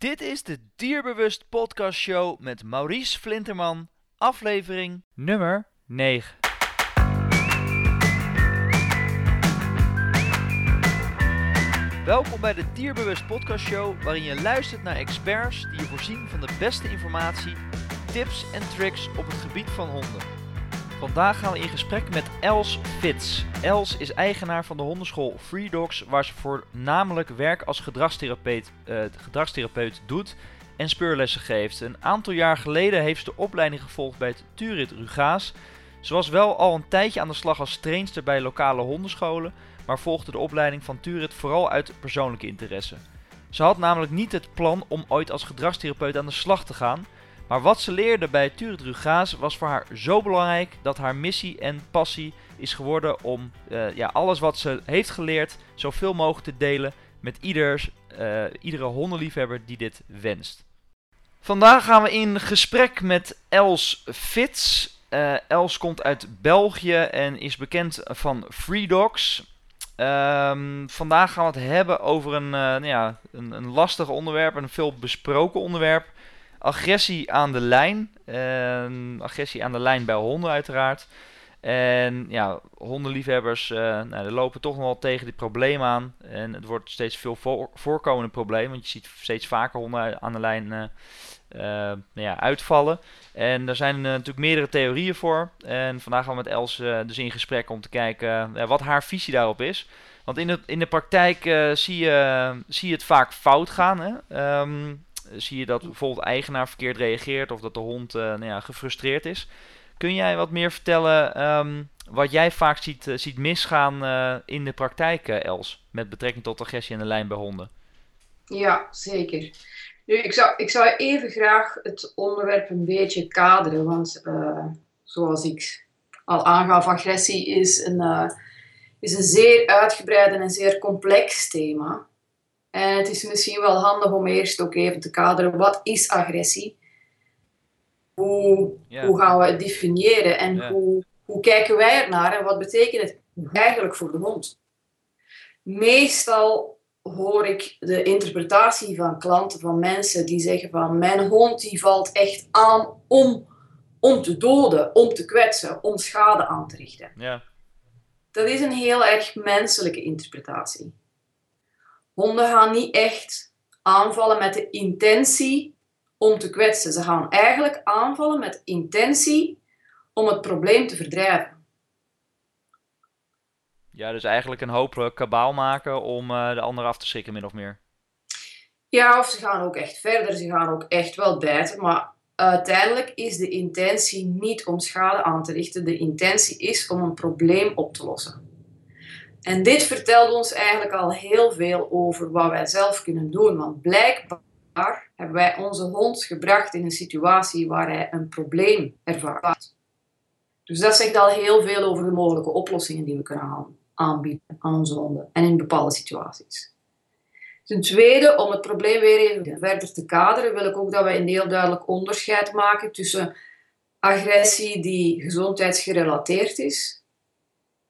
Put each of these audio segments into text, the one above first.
Dit is de Dierbewust Podcast Show met Maurice Flinterman, aflevering nummer 9. Welkom bij de Dierbewust Podcast Show, waarin je luistert naar experts die je voorzien van de beste informatie, tips en tricks op het gebied van honden. Vandaag gaan we in gesprek met Els Fitz. Els is eigenaar van de hondenschool Free Dogs, waar ze voornamelijk werk als gedragstherapeut, eh, gedragstherapeut doet en speurlessen geeft. Een aantal jaar geleden heeft ze de opleiding gevolgd bij het Turit Rugaas. Ze was wel al een tijdje aan de slag als trainster bij lokale hondenscholen, maar volgde de opleiding van Turit vooral uit persoonlijke interesse. Ze had namelijk niet het plan om ooit als gedragstherapeut aan de slag te gaan, maar wat ze leerde bij Turet was voor haar zo belangrijk dat haar missie en passie is geworden om uh, ja, alles wat ze heeft geleerd zoveel mogelijk te delen met ieders, uh, iedere hondenliefhebber die dit wenst. Vandaag gaan we in gesprek met Els Fitz. Uh, Els komt uit België en is bekend van Free Dogs. Um, vandaag gaan we het hebben over een, nou ja, een, een lastig onderwerp, een veel besproken onderwerp agressie aan de lijn. agressie aan de lijn bij honden uiteraard. En ja, hondenliefhebbers uh, nou, lopen toch nog wel tegen dit probleem aan. En het wordt steeds veel voor, voorkomende probleem. Want je ziet steeds vaker honden aan de lijn uh, uh, nou ja, uitvallen. En er zijn natuurlijk meerdere theorieën voor. En vandaag gaan we met Els dus in gesprek om te kijken wat haar visie daarop is. Want in de, in de praktijk zie, je, zie je het vaak fout gaan. Hè? Um, zie je dat bijvoorbeeld eigenaar verkeerd reageert of dat de hond uh, nou ja, gefrustreerd is. Kun jij wat meer vertellen um, wat jij vaak ziet, uh, ziet misgaan uh, in de praktijk, Els, met betrekking tot agressie in de lijn bij honden? Ja, zeker. Nu, ik, zou, ik zou even graag het onderwerp een beetje kaderen, want zoals ik al aangaf, agressie is een, is een zeer uitgebreid en een zeer complex thema. En het is misschien wel handig om eerst ook even te kaderen, wat is agressie? Hoe, hoe gaan we het definiëren en hoe, hoe kijken wij ernaar en wat betekent het eigenlijk voor de hond? Meestal hoor ik de interpretatie van klanten, van mensen die zeggen van mijn hond die valt echt aan om, om te doden, om te kwetsen, om schade aan te richten. Ja. Dat is een heel erg menselijke interpretatie. Honden gaan niet echt aanvallen met de intentie om te kwetsen. Ze gaan eigenlijk aanvallen met intentie om het probleem te verdrijven. Ja, dus eigenlijk een hoop kabaal maken om uh, de ander af te schrikken, min of meer. Ja, of ze gaan ook echt verder. Ze gaan ook echt wel bijten. Maar uiteindelijk is de intentie niet om schade aan te richten. De intentie is om een probleem op te lossen. En dit vertelt ons eigenlijk al heel veel over wat wij zelf kunnen doen. Want blijkbaar hebben wij onze hond gebracht in een situatie waar hij een probleem ervaart. Dus dat zegt al heel veel over de mogelijke oplossingen die we kunnen aanbieden aan onze honden en in bepaalde situaties. Ten tweede, om het probleem weer verder te kaderen, wil ik ook dat we een heel duidelijk onderscheid maken tussen agressie die gezondheidsgerelateerd is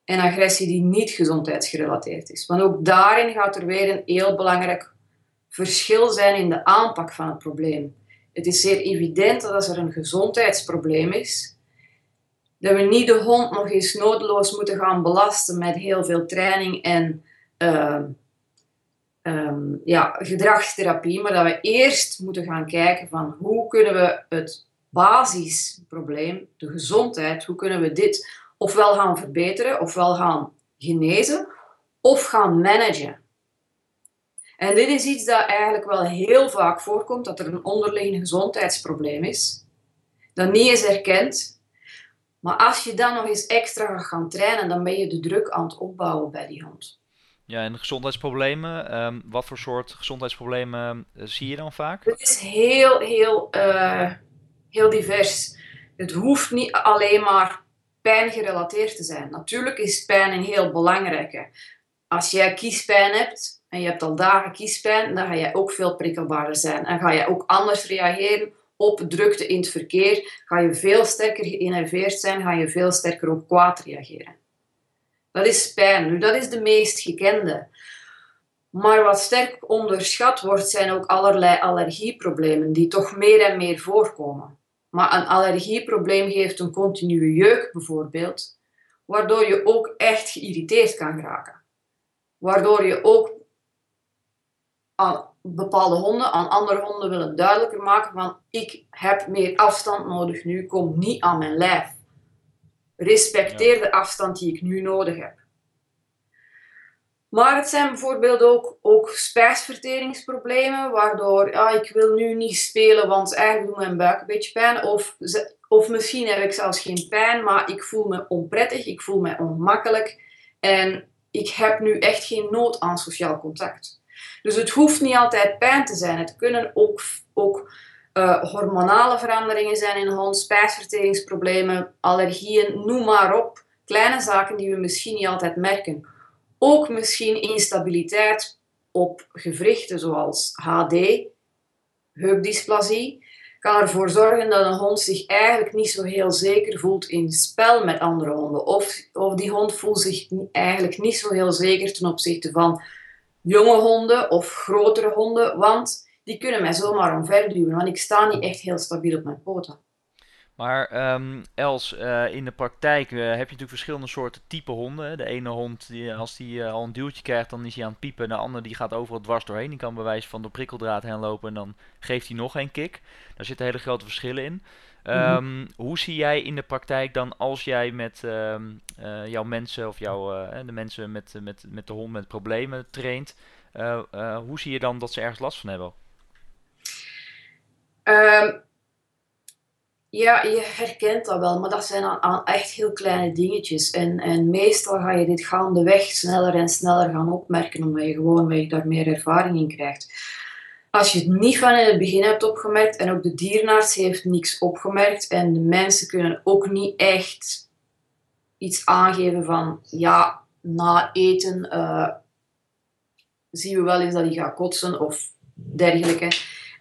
en agressie die niet gezondheidsgerelateerd is. Want ook daarin gaat er weer een heel belangrijk verschil zijn in de aanpak van het probleem. Het is zeer evident dat als er een gezondheidsprobleem is, dat we niet de hond nog eens noodloos moeten gaan belasten met heel veel training en uh, um, ja, gedragstherapie, maar dat we eerst moeten gaan kijken van hoe kunnen we het basisprobleem, de gezondheid, hoe kunnen we dit ofwel gaan verbeteren, ofwel gaan genezen, of gaan managen. En dit is iets dat eigenlijk wel heel vaak voorkomt, dat er een onderliggend gezondheidsprobleem is, dat niet is erkend. Maar als je dan nog eens extra gaat gaan trainen, dan ben je de druk aan het opbouwen bij die hond. Ja, en gezondheidsproblemen, um, wat voor soort gezondheidsproblemen uh, zie je dan vaak? Het is heel, heel, uh, heel divers. Het hoeft niet alleen maar pijn gerelateerd te zijn. Natuurlijk is pijn een heel belangrijke. Als jij kiespijn hebt en je hebt al dagen kiespijn, dan ga jij ook veel prikkelbaarder zijn. En ga je ook anders reageren op drukte in het verkeer. Ga je veel sterker geïnnerveerd zijn, ga je veel sterker op kwaad reageren. Dat is pijn. Nu, dat is de meest gekende. Maar wat sterk onderschat wordt, zijn ook allerlei allergieproblemen die toch meer en meer voorkomen. Maar een allergieprobleem geeft een continue jeuk bijvoorbeeld, waardoor je ook echt geïrriteerd kan raken. Waardoor je ook aan bepaalde honden, aan andere honden willen duidelijker maken van ik heb meer afstand nodig nu, kom niet aan mijn lijf. Respecteer de afstand die ik nu nodig heb. Maar het zijn bijvoorbeeld ook, ook spijsverteringsproblemen, waardoor ja, ik wil nu niet spelen, want eigenlijk doet mijn buik een beetje pijn. Of, of misschien heb ik zelfs geen pijn, maar ik voel me onprettig, ik voel me ongemakkelijk en ik heb nu echt geen nood aan sociaal contact. Dus het hoeft niet altijd pijn te zijn. Het kunnen ook, ook uh, hormonale veranderingen zijn in de hond, spijsverteringsproblemen, allergieën, noem maar op. Kleine zaken die we misschien niet altijd merken. Ook misschien instabiliteit op gewrichten zoals HD, heupdysplasie, kan ervoor zorgen dat een hond zich eigenlijk niet zo heel zeker voelt in spel met andere honden. Of, of die hond voelt zich eigenlijk niet zo heel zeker ten opzichte van jonge honden of grotere honden, want die kunnen mij zomaar omverduwen, want ik sta niet echt heel stabiel op mijn poten. Maar um, Els, uh, in de praktijk uh, heb je natuurlijk verschillende soorten type honden. De ene hond, die, als die uh, al een duwtje krijgt, dan is hij aan het piepen. De andere die gaat overal dwars doorheen. Die kan bewijs van de prikkeldraad heen lopen en dan geeft hij nog een kick. Daar zitten hele grote verschillen in. Um, Hoe zie jij in de praktijk dan als jij met um, jouw mensen of jouw, de mensen met, met, met de hond met problemen traint, hoe zie je dan dat ze ergens last van hebben? Ja, je herkent dat wel, maar dat zijn aan, echt heel kleine dingetjes. En, en meestal ga je dit gaandeweg sneller en sneller gaan opmerken, omdat je gewoon daar meer ervaring in krijgt. Als je het niet van in het begin hebt opgemerkt en ook de dierenarts heeft niks opgemerkt en de mensen kunnen ook niet echt iets aangeven van ja, na eten uh, zien we wel eens dat hij gaat kotsen of dergelijke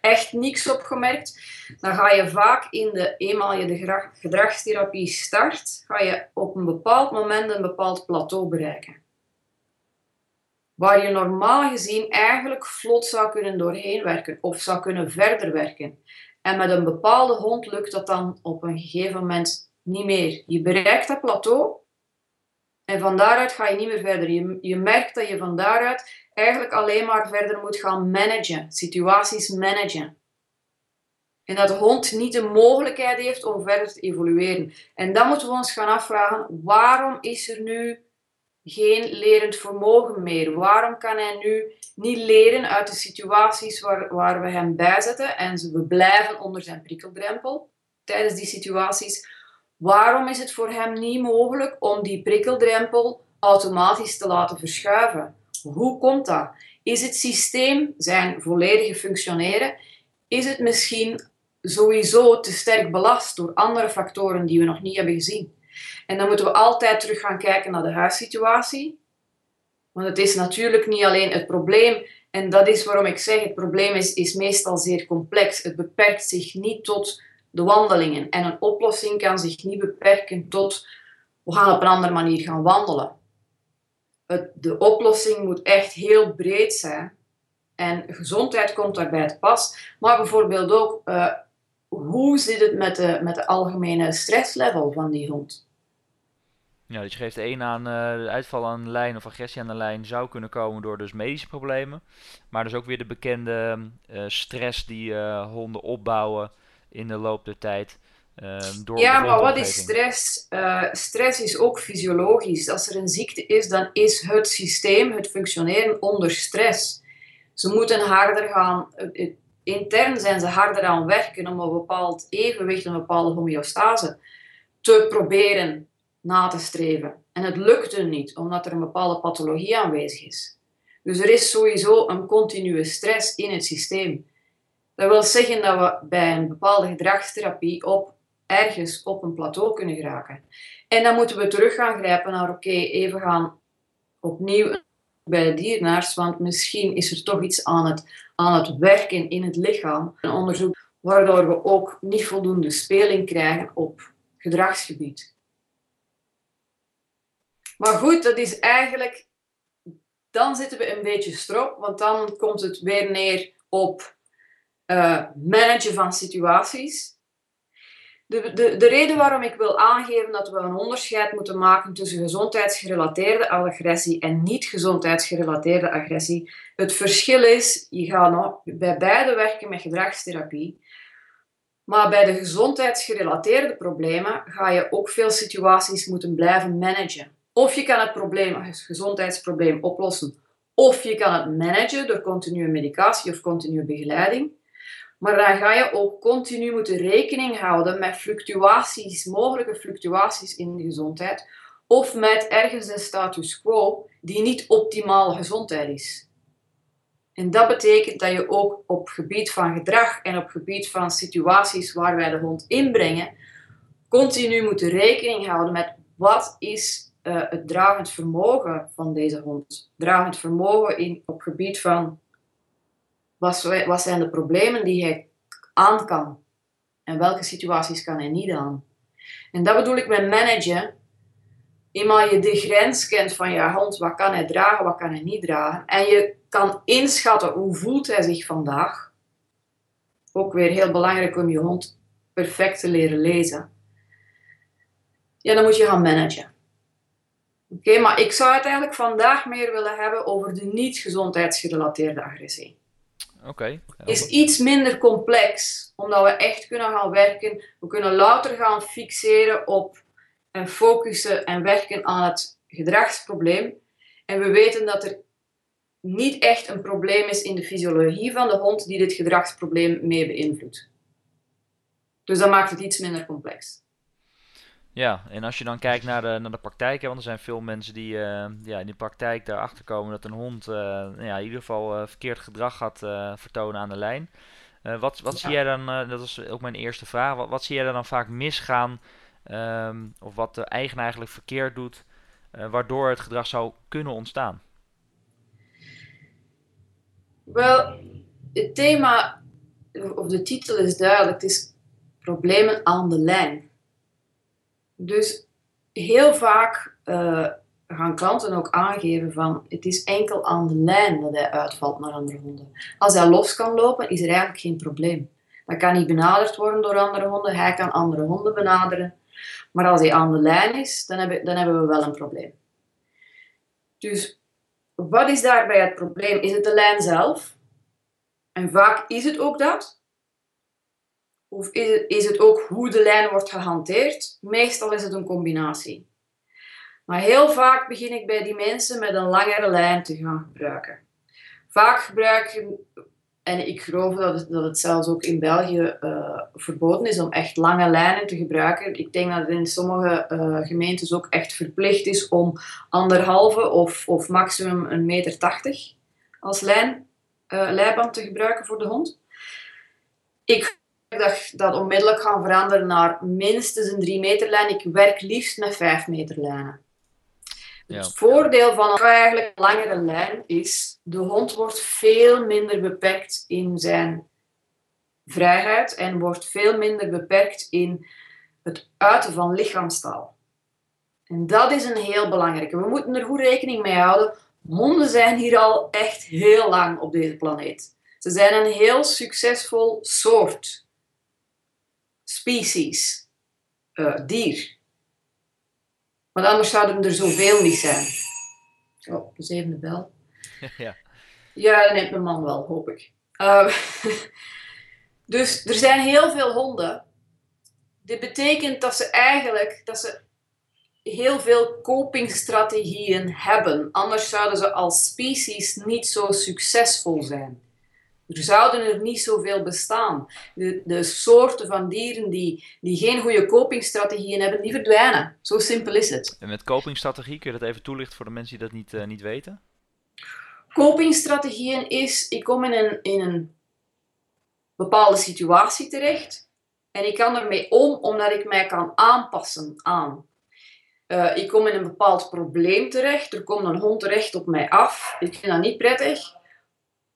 echt niks opgemerkt, dan ga je vaak in de, eenmaal je de gedragstherapie start, ga je op een bepaald moment een bepaald plateau bereiken. Waar je normaal gezien eigenlijk vlot zou kunnen doorheen werken of zou kunnen verder werken. En met een bepaalde hond lukt dat dan op een gegeven moment niet meer. Je bereikt dat plateau en van daaruit ga je niet meer verder. Je, je merkt dat je van daaruit eigenlijk alleen maar verder moet gaan managen, situaties managen. En dat de hond niet de mogelijkheid heeft om verder te evolueren. En dan moeten we ons gaan afvragen, waarom is er nu geen lerend vermogen meer? Waarom kan hij nu niet leren uit de situaties waar, waar we hem bijzetten en we blijven onder zijn prikkeldrempel tijdens die situaties? Waarom is het voor hem niet mogelijk om die prikkeldrempel automatisch te laten verschuiven? Hoe komt dat? Is het systeem zijn volledige functioneren? Is het misschien sowieso te sterk belast door andere factoren die we nog niet hebben gezien? En dan moeten we altijd terug gaan kijken naar de huissituatie. Want het is natuurlijk niet alleen het probleem. En dat is waarom ik zeg, het probleem is, is meestal zeer complex. Het beperkt zich niet tot de wandelingen. En een oplossing kan zich niet beperken tot we gaan op een andere manier gaan wandelen het, de oplossing moet echt heel breed zijn. En gezondheid komt daarbij te pas. Maar bijvoorbeeld ook, uh, hoe zit het met de, met de algemene stresslevel van die hond? Ja, dus je geeft één aan uh, uitval aan de lijn of agressie aan de lijn zou kunnen komen door dus medische problemen. Maar dus ook weer de bekende uh, stress die honden opbouwen in de loop der tijd. Ehm, door ja, maar wat is stress? Uh, stress is ook fysiologisch. Als er een ziekte is, dan is het systeem, het functioneren onder stress. Ze moeten harder gaan, uh, intern zijn ze harder aan werken om een bepaald evenwicht, een bepaalde homeostase te proberen na te streven. En het lukt hun niet, omdat er een bepaalde pathologie aanwezig is. Dus er is sowieso een continue stress in het systeem. Dat wil zeggen dat we bij een bepaalde gedragstherapie op ergens op een plateau kunnen geraken. En dan moeten we terug gaan grijpen naar, oké, even gaan opnieuw bij de dierenarts, want misschien is er toch iets aan het, aan het werken in het lichaam. Een onderzoek waardoor we ook niet voldoende speling krijgen op gedragsgebied. Maar goed, dat is eigenlijk dan zitten we een beetje strop, want dan komt het weer neer op uh, managen van situaties. De, de, de reden waarom ik wil aangeven dat we een onderscheid moeten maken tussen gezondheidsgerelateerde agressie en niet-gezondheidsgerelateerde agressie. Het verschil is, je gaat bij beide werken met gedragstherapie. Maar bij de gezondheidsgerelateerde problemen ga je ook veel situaties moeten blijven managen. Of je kan het probleem, het gezondheidsprobleem oplossen, of je kan het managen door continue medicatie of continue begeleiding. Maar dan ga je ook continu moeten rekening houden met fluctuaties, mogelijke fluctuaties in de gezondheid, of met ergens een status quo die niet optimale gezondheid is. En dat betekent dat je ook op gebied van gedrag en op gebied van situaties waar wij de hond inbrengen, continu moet rekening houden met wat is uh, het dragend vermogen van deze hond. Dragend vermogen in, op gebied van wat, zijn de problemen die hij aan kan en welke situaties kan hij niet aan. En dat bedoel ik met managen. Eenmaal je de grens kent van je hond, wat kan hij dragen, wat kan hij niet dragen. En je kan inschatten hoe voelt hij zich vandaag. Ook weer heel belangrijk om je hond perfect te leren lezen. Ja, dan moet je gaan managen. Oké, maar ik zou het eigenlijk vandaag meer willen hebben over de niet-gezondheidsgerelateerde agressie. Oké. is iets minder complex, omdat we echt kunnen gaan werken. We kunnen louter gaan fixeren op en focussen en werken aan het gedragsprobleem. En we weten dat er niet echt een probleem is in de fysiologie van de hond die dit gedragsprobleem mee beïnvloedt. Dus dat maakt het iets minder complex. Ja, en als je dan kijkt naar de, naar de praktijk, hè, want er zijn veel mensen die uh, ja, in de praktijk daarachter komen dat een hond uh, ja, in ieder geval uh, verkeerd gedrag gaat vertonen aan de lijn. wat wat zie jij dan, dat is ook mijn eerste vraag, wat, wat zie jij dan vaak misgaan, um, of wat de eigenaar eigenlijk verkeerd doet, waardoor het gedrag zou kunnen ontstaan? Wel, het thema, of de titel is duidelijk, het is problemen aan de lijn. Dus heel vaak uh, gaan klanten ook aangeven van het is enkel aan de lijn dat hij uitvalt naar andere honden. Als hij los kan lopen, is er eigenlijk geen probleem. Dan kan hij benaderd worden door andere honden, hij kan andere honden benaderen. Maar als hij aan de lijn is, dan hebben, dan hebben we wel een probleem. Dus wat is daarbij het probleem? Is het de lijn zelf? En vaak is het ook dat. Of is het, ook hoe de lijn wordt gehanteerd? Meestal is het een combinatie. Maar heel vaak begin ik bij die mensen met een langere lijn te gaan gebruiken. Vaak gebruiken, en ik geloof dat het, dat het zelfs ook in België uh, verboden is om echt lange lijnen te gebruiken. Ik denk dat het in sommige uh, gemeentes ook echt verplicht is om anderhalve of, of maximum een meter tachtig als lijn, uh, leiband te gebruiken voor de hond. Ik dat, dat onmiddellijk gaan veranderen naar minstens een 3 meter lijn. Ik werk liefst met 5 meter lijnen. Ja. Het voordeel van een eigenlijk langere lijn is, de hond wordt veel minder beperkt in zijn vrijheid en wordt veel minder beperkt in het uiten van lichaamstaal. En dat is een heel belangrijke. We moeten er goed rekening mee houden. Honden zijn hier al echt heel lang op deze planeet. Ze zijn een heel succesvol soort species uh, dier. Want anders zouden er zoveel niet zijn. Oh, de bel. Ja, ja dat neemt mijn man wel, hoop ik. Uh, dus er zijn heel veel honden. Dit betekent dat ze eigenlijk dat ze heel veel copingstrategieën hebben. Anders zouden ze als species niet zo succesvol zijn. Er zouden er niet zoveel bestaan. De, de soorten van dieren die, die geen goede copingstrategieën hebben, die verdwijnen. Zo simpel is het. En met copingstrategie, kun je dat even toelichten voor de mensen die dat niet, uh, niet weten? Copingstrategieën is, ik kom in een, in een bepaalde situatie terecht en ik kan ermee om omdat ik mij kan aanpassen aan. Uh, ik kom in een bepaald probleem terecht, er komt een hond terecht op mij af, ik vind dat niet prettig.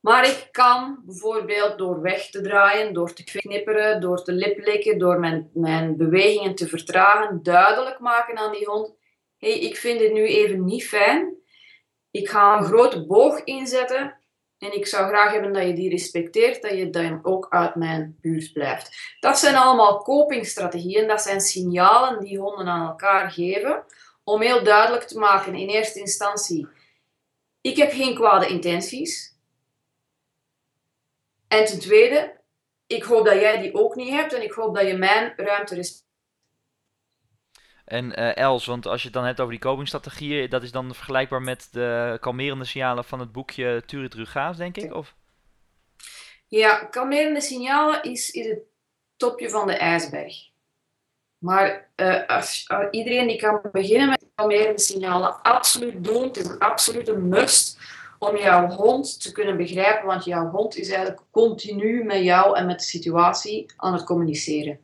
Maar ik kan bijvoorbeeld door weg te draaien, door te knipperen, door te liplikken, door mijn, mijn bewegingen te vertragen, duidelijk maken aan die hond: hé, hey, ik vind dit nu even niet fijn. Ik ga een grote boog inzetten en ik zou graag hebben dat je die respecteert, dat je dan ook uit mijn buurt blijft. Dat zijn allemaal copingstrategieën, dat zijn signalen die honden aan elkaar geven om heel duidelijk te maken in eerste instantie, ik heb geen kwade intenties. En ten tweede, ik hoop dat jij die ook niet hebt en ik hoop dat je mijn ruimte respecteert. En uh, Els, want als je het dan hebt over die copingstrategieën, dat is dan vergelijkbaar met de kalmerende signalen van het boekje Turit Rugaas, denk ik? Of? Ja, kalmerende signalen is, is het topje van de ijsberg. Maar uh, als, uh, iedereen die kan beginnen met kalmerende signalen, absoluut doen. Het is een absolute must om jouw hond te kunnen begrijpen, want jouw hond is eigenlijk continu met jou en met de situatie aan het communiceren.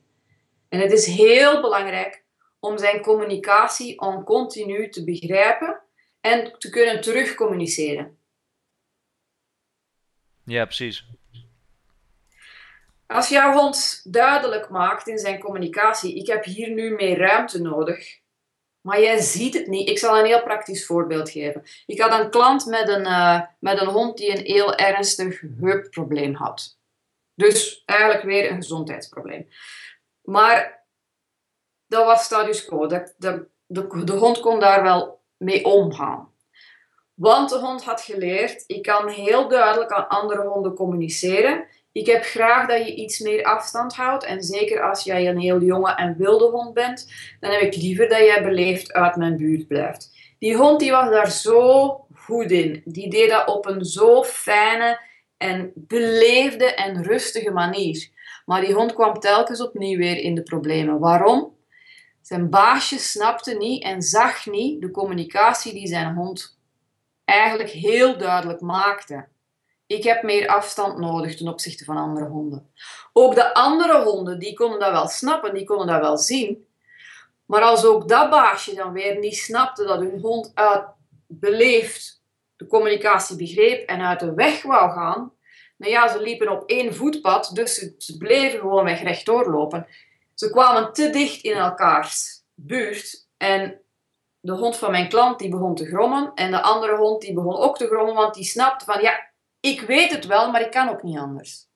En het is heel belangrijk om zijn communicatie on continu te begrijpen en te kunnen terugcommuniceren. Ja, precies. Als jouw hond duidelijk maakt in zijn communicatie, ik heb hier nu meer ruimte nodig, maar jij ziet het niet. Ik zal een heel praktisch voorbeeld geven. Ik had een klant met een, uh, met een hond die een heel ernstig heupprobleem had. Dus eigenlijk weer een gezondheidsprobleem. Maar dat was status quo. De, de, de, de hond kon daar wel mee omgaan. Want de hond had geleerd, ik kan heel duidelijk aan andere honden communiceren. Ik heb graag dat je iets meer afstand houdt. En zeker als jij een heel jonge en wilde hond bent, dan heb ik liever dat jij beleefd uit mijn buurt blijft. Die hond die was daar zo goed in. Die deed dat op een zo fijne en beleefde en rustige manier. Maar die hond kwam telkens opnieuw weer in de problemen. Waarom? Zijn baasje snapte niet en zag niet de communicatie die zijn hond eigenlijk heel duidelijk maakte. Ik heb meer afstand nodig ten opzichte van andere honden. Ook de andere honden, die konden dat wel snappen, die konden dat wel zien. Maar als ook dat baasje dan weer niet snapte dat hun hond uit beleefd de communicatie begreep en uit de weg wou gaan, nou ja, ze liepen op één voetpad, dus ze, bleven gewoon weg rechtdoor lopen. Ze kwamen te dicht in elkaars buurt en de hond van mijn klant die begon te grommen en de andere hond die begon ook te grommen, want die snapte van ja, ik weet het wel, maar ik kan ook niet anders.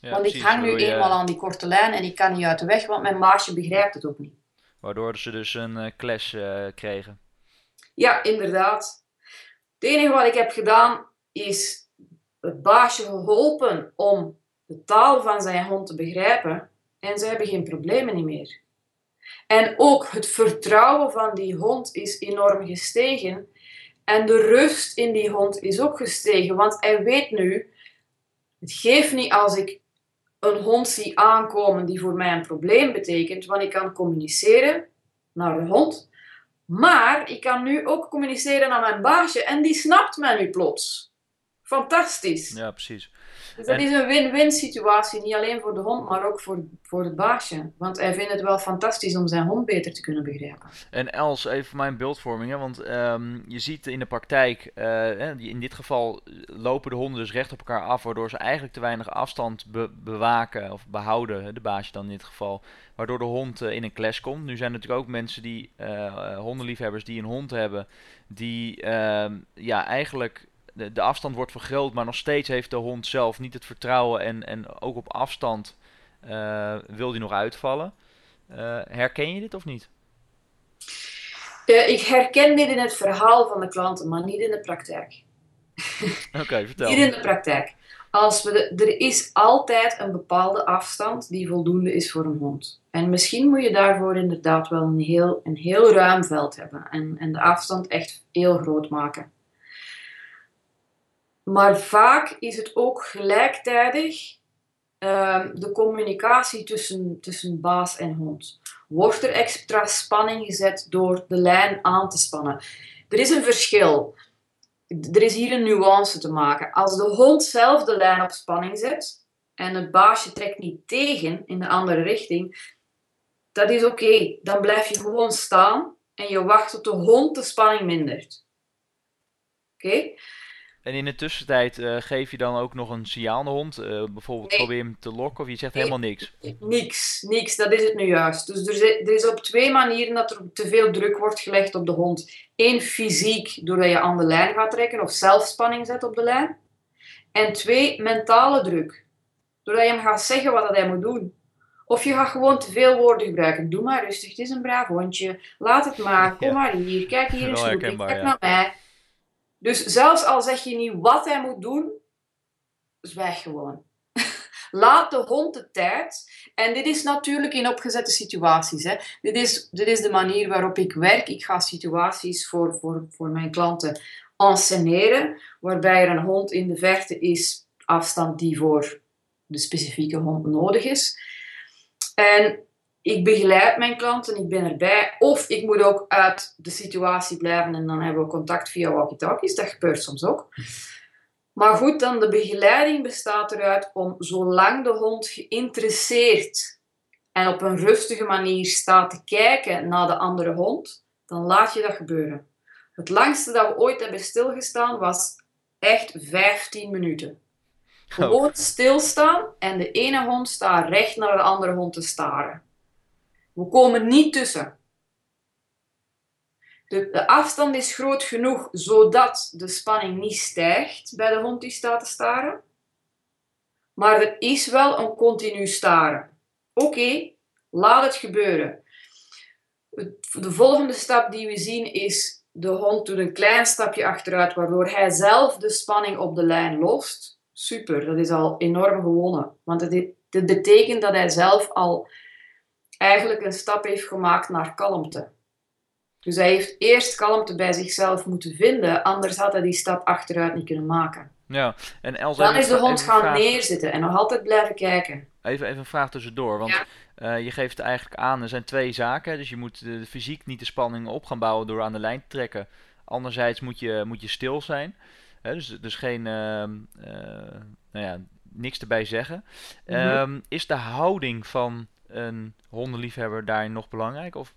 Ja, want ik hang nu eenmaal aan die korte lijn en ik kan niet uit de weg, want mijn baasje begrijpt het ook niet. Waardoor ze dus een uh, clash uh, kregen. Ja, inderdaad. Het enige wat ik heb gedaan is het baasje geholpen om de taal van zijn hond te begrijpen en ze hebben geen problemen meer. En ook het vertrouwen van die hond is enorm gestegen. En de rust in die hond is ook gestegen, want hij weet nu, het geeft niet als ik een hond zie aankomen die voor mij een probleem betekent, want ik kan communiceren naar de hond, maar ik kan nu ook communiceren naar mijn baasje en die snapt mij nu plots. Fantastisch. Ja, precies. Dus dat is een win-win situatie, niet alleen voor de hond, maar ook voor, voor het baasje. Want hij vindt het wel fantastisch om zijn hond beter te kunnen begrijpen. En Els, even mijn beeldvorming, hè? want um, je ziet in de praktijk, uh, in dit geval lopen de honden dus recht op elkaar af, waardoor ze eigenlijk te weinig afstand be bewaken of behouden, de baasje dan in dit geval, waardoor de hond uh, in een clash komt. Nu zijn er natuurlijk ook mensen die, uh, hondenliefhebbers die een hond hebben, die ehm, ja, eigenlijk de, de afstand wordt vergroot, maar nog steeds heeft de hond zelf niet het vertrouwen en, en ook op afstand uh, wil die nog uitvallen. Uh, herken je dit of niet? Uh, ik herken dit in het verhaal van de klanten, maar niet in de praktijk. Oké, okay, vertel. Niet in de praktijk. Als we de, er is altijd een bepaalde afstand die voldoende is voor een hond. En misschien moet je daarvoor inderdaad wel een heel, een heel ruim veld hebben en, en de afstand echt heel groot maken. Maar vaak is het ook gelijktijdig uh, de communicatie tussen, tussen baas en hond. Wordt er extra spanning gezet door de lijn aan te spannen? Er is een verschil. Er is hier een nuance te maken. Als de hond zelf de lijn op spanning zet en het baasje trekt niet tegen in de andere richting, dat is oké. Dan blijf je gewoon staan en je wacht tot de hond de spanning mindert. Oké? En in de tussentijd uh, geef je dan ook nog een signaal aan de hond? Uh, bijvoorbeeld probeer je hem te lokken of je zegt helemaal niks? Niks, niks, dat is het nu juist. Dus er is, er is op twee manieren dat er te veel druk wordt gelegd op de hond. Eén, fysiek, doordat je aan de lijn gaat trekken of zelfspanning zet op de lijn. En twee, mentale druk. Doordat je hem gaat zeggen wat hij moet doen. Of je gaat gewoon te veel woorden gebruiken. Doe maar rustig, het is een braaf hondje. Laat het maar, kom maar hier, kijk hier eens goed, kijk ja. naar mij. Dus zelfs al zeg je niet wat hij moet doen, zwijg gewoon. Laat de hond de tijd. En dit is natuurlijk in opgezette situaties. Hè. Dit, is, dit is de manier waarop ik werk. Ik ga situaties voor, voor, voor mijn klanten enceneren, waarbij er een hond in de verte is, afstand die voor de specifieke hond nodig is. En ik begeleid mijn klanten, ik ben erbij. Of ik moet ook uit de situatie blijven en dan hebben we contact via walkie-talkies. Dat gebeurt soms ook. Maar goed, dan de begeleiding bestaat eruit om zolang de hond geïnteresseerd en op een rustige manier staat te kijken naar de andere hond, dan laat je dat gebeuren. Het langste dat we ooit hebben stilgestaan was echt 15 minuten. Gewoon stilstaan en de ene hond staat recht naar de andere hond te staren. We komen niet tussen. De, de, afstand is groot genoeg zodat de spanning niet stijgt bij de hond die staat te staren. Maar er is wel een continu staren. Oké, laat het gebeuren. De volgende stap die we zien is de hond doet een klein stapje achteruit, waardoor hij zelf de spanning op de lijn lost. Super, dat is al enorm gewonnen. Want het, betekent dat hij zelf al eigenlijk een stap heeft gemaakt naar kalmte. Dus hij heeft eerst kalmte bij zichzelf moeten vinden, anders had hij die stap achteruit niet kunnen maken. Ja, en Els, Dan is de hond gaan neerzitten en nog altijd blijven kijken. Even, even een vraag tussendoor, want uh, je geeft eigenlijk aan, er zijn twee zaken. Dus je moet de, de, fysiek niet de spanning op gaan bouwen door aan de lijn te trekken. Anderzijds moet je, moet je stil zijn. dus, dus geen, uh, nou ja, niks erbij zeggen. Mm is de houding van een hondenliefhebber daarin nog belangrijk? Of?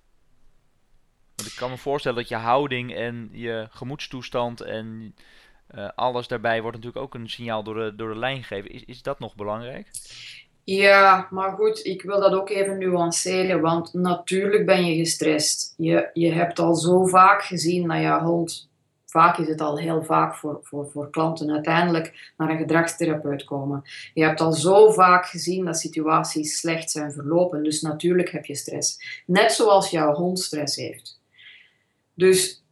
Want ik kan me voorstellen dat je houding en je gemoedstoestand en uh, alles daarbij wordt natuurlijk ook een signaal door de, door de lijn gegeven. Is, is dat nog belangrijk? Ja, maar goed, ik wil dat ook even nuanceren, want natuurlijk ben je gestrest. Je, je hebt al zo vaak gezien dat je hond vaak is het al heel vaak voor, voor, voor klanten uiteindelijk naar een gedragstherapeut komen. Je hebt al zo vaak gezien dat situaties slecht zijn verlopen, dus natuurlijk heb je stress. Net zoals jouw hond stress heeft. Dus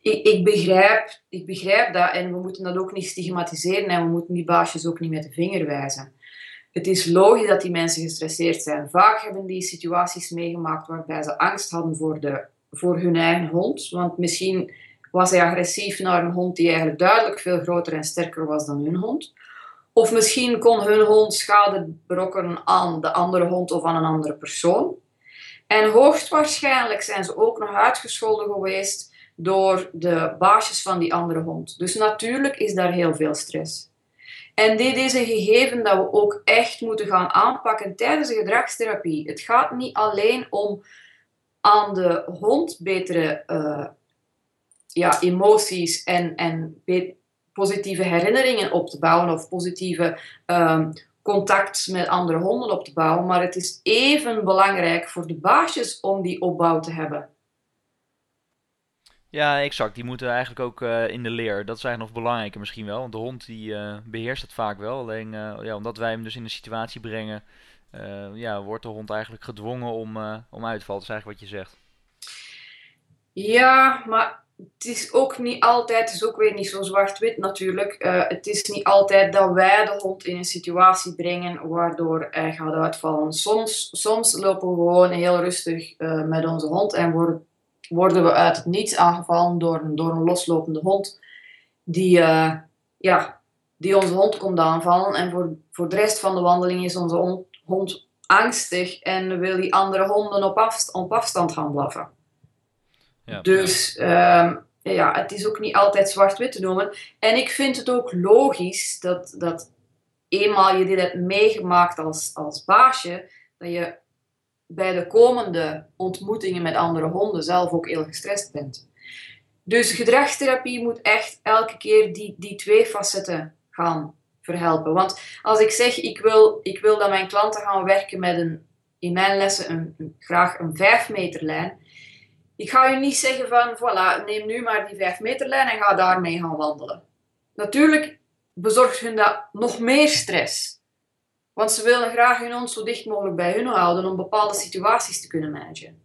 ik, ik, begrijp, ik begrijp dat en we moeten dat ook niet stigmatiseren en we moeten die baasjes ook niet met de vinger wijzen. Het is logisch dat die mensen gestresseerd zijn. Vaak hebben die situaties meegemaakt waarbij ze angst hadden voor, de, voor hun eigen hond. Want misschien was hij agressief naar een hond die eigenlijk duidelijk veel groter en sterker was dan hun hond. Of misschien kon hun hond schade berokkenen aan de andere hond of aan een andere persoon. En hoogstwaarschijnlijk zijn ze ook nog uitgescholden geweest door de baasjes van die andere hond. Dus natuurlijk is daar heel veel stress. En dit is een gegeven dat we ook echt moeten gaan aanpakken tijdens de gedragstherapie. Het gaat niet alleen om aan de hond betere uh, ja, emoties en, en positieve herinneringen op te bouwen of positieve um, contact met andere honden op te bouwen. Maar het is even belangrijk voor de baasjes om die opbouw te hebben. Ja, exact. Die moeten eigenlijk ook uh, in de leer. Dat is eigenlijk nog belangrijker misschien wel. Want de hond die uh, beheerst het vaak wel. Alleen uh, ja, omdat wij hem dus in een situatie brengen, ja, wordt de hond eigenlijk gedwongen om, om uit te vallen. Dat is eigenlijk wat je zegt. Ja, maar het is ook niet altijd, is ook weer niet zo zwart-wit natuurlijk. Uh, het is niet altijd dat wij de hond in een situatie brengen waardoor hij gaat uitvallen. Soms, soms lopen we gewoon heel rustig uh, met onze hond en worden, worden we uit het niets aangevallen door, een, door een loslopende hond. Die, uh, ja, die onze hond komt aanvallen. En voor, voor de rest van de wandeling is onze hond, hond angstig en wil die andere honden op, afstand, op afstand gaan blaffen. Ja, dus um, ja, het is ook niet altijd zwart-wit te noemen. En ik vind het ook logisch dat, dat eenmaal je dit hebt meegemaakt als, als baasje, dat je bij de komende ontmoetingen met andere honden zelf ook heel gestrest bent. Dus gedragstherapie moet echt elke keer die, die twee facetten gaan verhelpen. Want als ik zeg, ik wil, ik wil dat mijn klanten gaan werken met een, in mijn lessen een, graag een 5 meter lijn. Ik ga je niet zeggen van, voilà, neem nu maar die 5 meter lijn en ga daarmee gaan wandelen. Natuurlijk bezorgt hun dat nog meer stress. Want ze willen graag hun hond zo dicht mogelijk bij hun houden om bepaalde situaties te kunnen managen.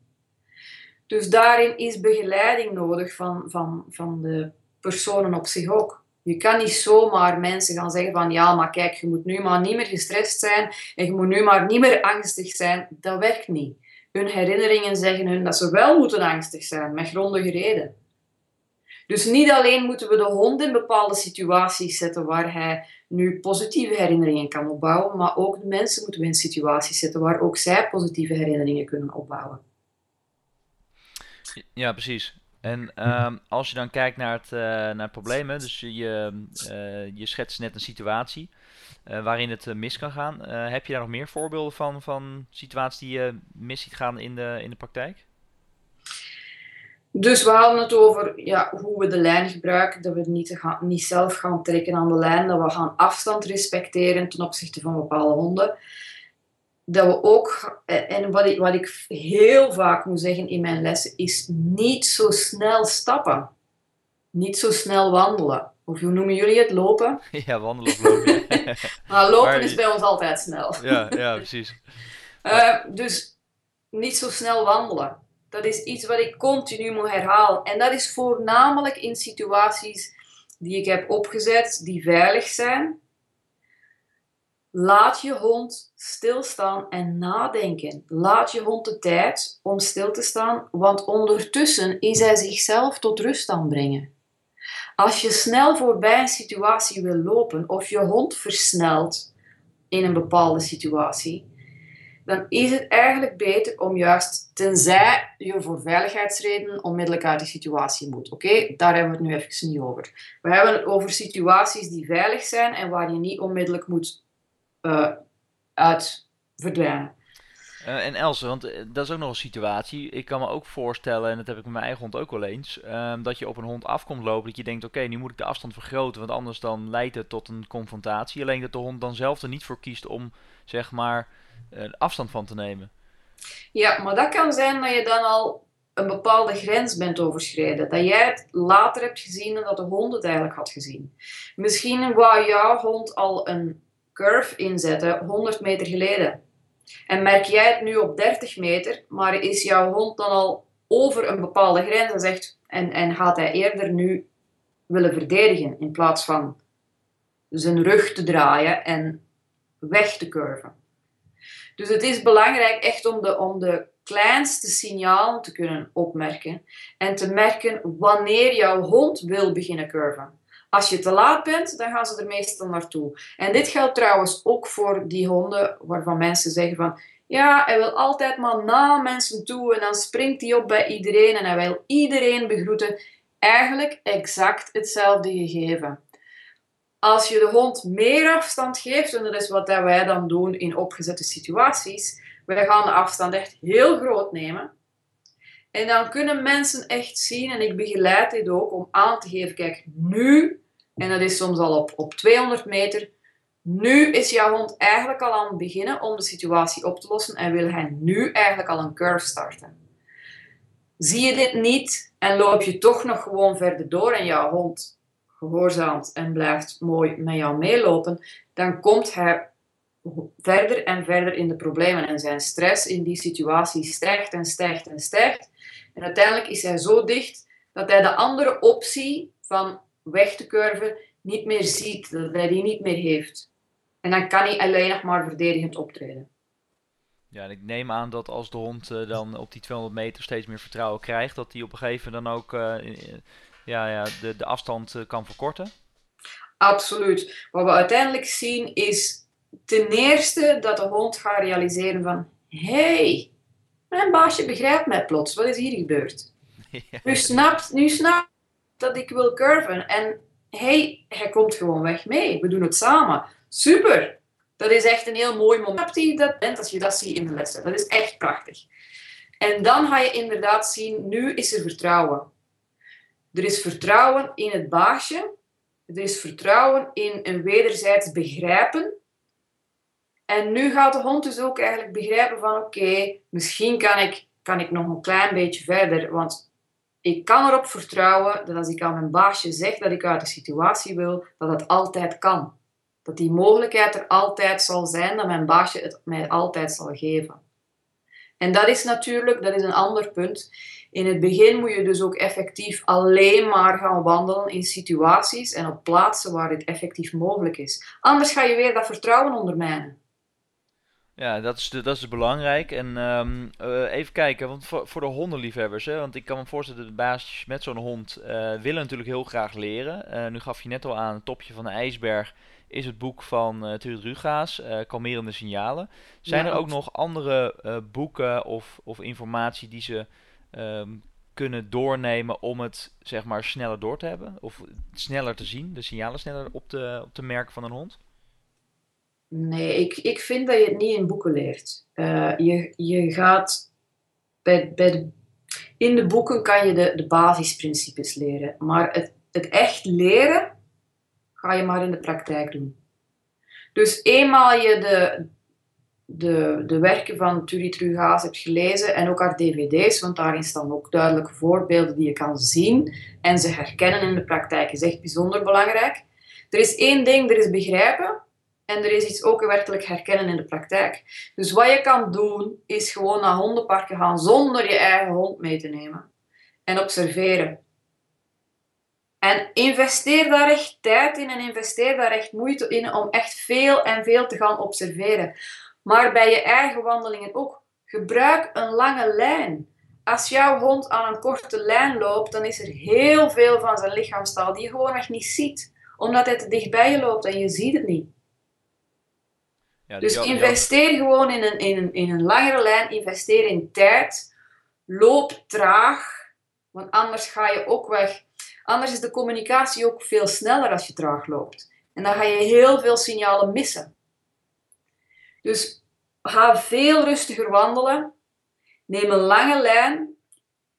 Dus daarin is begeleiding nodig van, van, van de personen op zich ook. Je kan niet zomaar mensen gaan zeggen van ja, maar kijk, je moet nu maar niet meer gestrest zijn en je moet nu maar niet meer angstig zijn. Dat werkt niet. Hun herinneringen zeggen hun dat ze wel moeten angstig zijn, met grondige reden. Dus niet alleen moeten we de hond in bepaalde situaties zetten waar hij nu positieve herinneringen kan opbouwen, maar ook de mensen moeten we in situaties zetten waar ook zij positieve herinneringen kunnen opbouwen. Ja, precies. En ehm, als je dan kijkt naar het, uh, naar problemen, dus je, uh, je schetst net een situatie uh, waarin het mis kan gaan. heb je daar nog meer voorbeelden van, van situaties die je mis ziet gaan in de, in de praktijk? Dus we hadden het over ja, hoe we de lijn gebruiken, dat we niet, gaan, niet zelf gaan trekken aan de lijn, dat we gaan afstand respecteren ten opzichte van bepaalde honden dat we ook, en wat ik, wat ik heel vaak moet zeggen in mijn lessen, is niet zo snel stappen. Niet zo snel wandelen. Of hoe noemen jullie het? Lopen? Ja, wandelen of lopen. maar lopen is bij ons altijd snel. ja, ja, precies. Uh, dus niet zo snel wandelen. Dat is iets wat ik continu moet herhalen. En dat is voornamelijk in situaties die ik heb opgezet, die veilig zijn Laat je hond stilstaan en nadenken. Laat je hond de tijd om stil te staan, want ondertussen is hij zichzelf tot rust aan brengen. Als je snel voorbij een situatie wil lopen of je hond versnelt in een bepaalde situatie, dan is het eigenlijk beter om juist, tenzij je voor veiligheidsredenen onmiddellijk uit die situatie moet. Oké, daar hebben we het nu even niet over. We hebben het over situaties die veilig zijn en waar je niet onmiddellijk moet uh, uit verdwijnen. Uh, en Else, want eh, dat is ook nog een situatie. Ik kan me ook voorstellen, en dat heb ik met mijn eigen hond ook wel eens, uh, dat je op een hond afkomt lopen. Dat je denkt, oké, nu moet ik de afstand vergroten, want anders dan leidt het tot een confrontatie. Alleen dat de hond dan zelf er niet voor kiest om, zeg maar, uh, afstand van te nemen. Ja, maar dat kan zijn dat je dan al een bepaalde grens bent overschreden. Dat jij het later hebt gezien en dat de hond het eigenlijk had gezien. Misschien wou jouw hond al een curve inzetten 100 meter geleden. En merk jij het nu op 30 meter, maar is jouw hond dan al over een bepaalde grens en, zegt, en, en gaat hij eerder nu willen verdedigen in plaats van zijn rug te draaien en weg te curven. Dus het is belangrijk echt om de, om de kleinste signalen te kunnen opmerken en te merken wanneer jouw hond wil beginnen curven. Als je te laat bent, dan gaan ze er meestal naartoe. En dit geldt trouwens ook voor die honden waarvan mensen zeggen van ja, hij wil altijd maar na mensen toe en dan springt hij op bij iedereen en hij wil iedereen begroeten. Eigenlijk exact hetzelfde gegeven. Als je de hond meer afstand geeft, en dat is wat wij dan doen in opgezette situaties, wij gaan de afstand echt heel groot nemen. En dan kunnen mensen echt zien, en ik begeleid dit ook, om aan te geven, kijk, nu, en dat is soms al op, op 200 meter, nu is jouw hond eigenlijk al aan het beginnen om de situatie op te lossen en wil hij nu eigenlijk al een curve starten. Zie je dit niet en loop je toch nog gewoon verder door en jouw hond gehoorzaamt en blijft mooi met jou meelopen, dan komt hij verder en verder in de problemen en zijn stress in die situatie stijgt en stijgt en stijgt. En uiteindelijk is hij zo dicht dat hij de andere optie van weg te curven niet meer ziet, dat hij die niet meer heeft. En dan kan hij alleen nog maar verdedigend optreden. Ja, en ik neem aan dat als de hond uh, dan op die 200 meter steeds meer vertrouwen krijgt, dat hij op een gegeven moment dan ook uh, ja, ja, de, de afstand uh, kan verkorten. Absoluut. Wat we uiteindelijk zien is ten eerste dat de hond gaat realiseren van hey, mijn baasje begrijpt mij plots. Wat is hier gebeurd? Nu snapt, nu snapt dat ik wil curven. En hey, hij komt gewoon weg mee. We doen het samen. Super! Dat is echt een heel mooi moment dat bent als je dat ziet in de lessen. Dat is echt prachtig. En dan ga je inderdaad zien, nu is er vertrouwen. Er is vertrouwen in het baasje. Er is vertrouwen in een wederzijds begrijpen. En nu gaat de hond dus ook eigenlijk begrijpen van oké, misschien kan ik, kan ik nog een klein beetje verder. Want ik kan erop vertrouwen dat als ik aan mijn baasje zeg dat ik uit de situatie wil, dat het altijd kan. Dat die mogelijkheid er altijd zal zijn, dat mijn baasje het mij altijd zal geven. En dat is natuurlijk, dat is een ander punt. In het begin moet je dus ook effectief alleen maar gaan wandelen in situaties en op plaatsen waar dit effectief mogelijk is. Anders ga je weer dat vertrouwen ondermijnen. Ja, dat is, dat is belangrijk. En ehm, eh, even kijken, want voor, voor de hondenliefhebbers, hè, want ik kan me voorstellen dat de baasjes met zo'n hond uh, willen natuurlijk heel graag leren. Uh, nu gaf je net al aan, het topje van de ijsberg is het boek van uh, Rugaas, Kalmerende Signalen. Zijn er ook nog andere boeken of, of informatie die ze Ehm, kunnen doornemen om het zeg maar sneller door te hebben? Of sneller te zien, de signalen sneller op te, op te merken van een hond? Nee, ik, ik vind dat je het niet in boeken leert. Uh, je, je gaat bij, bij de, in de boeken kan je de, de basisprincipes leren, maar het, het echt leren ga je maar in de praktijk doen. Dus eenmaal je de, de, de werken van Turi Trugaas hebt gelezen en ook haar dvd's, want daarin staan ook duidelijke voorbeelden die je kan zien en ze herkennen in de praktijk, is echt bijzonder belangrijk. Er is één ding, er is begrijpen en er is iets ook werkelijk herkennen in de praktijk. Dus wat je kan doen, is gewoon naar hondenparken gaan zonder je eigen hond mee te nemen en observeren. En investeer daar echt tijd in en investeer daar echt moeite in om echt veel en veel te gaan observeren. Maar bij je eigen wandelingen ook. Gebruik een lange lijn. Als jouw hond aan een korte lijn loopt, dan is er heel veel van zijn lichaamstaal die je gewoon echt niet ziet. Omdat hij te dicht bij je loopt en je ziet het niet. Ja, dus investeer gewoon in een, in, een, in een langere lijn, investeer in tijd, loop traag, want anders ga je ook weg. Anders is de communicatie ook veel sneller als je traag loopt. En dan ga je heel veel signalen missen. Dus ga veel rustiger wandelen. Neem een lange lijn,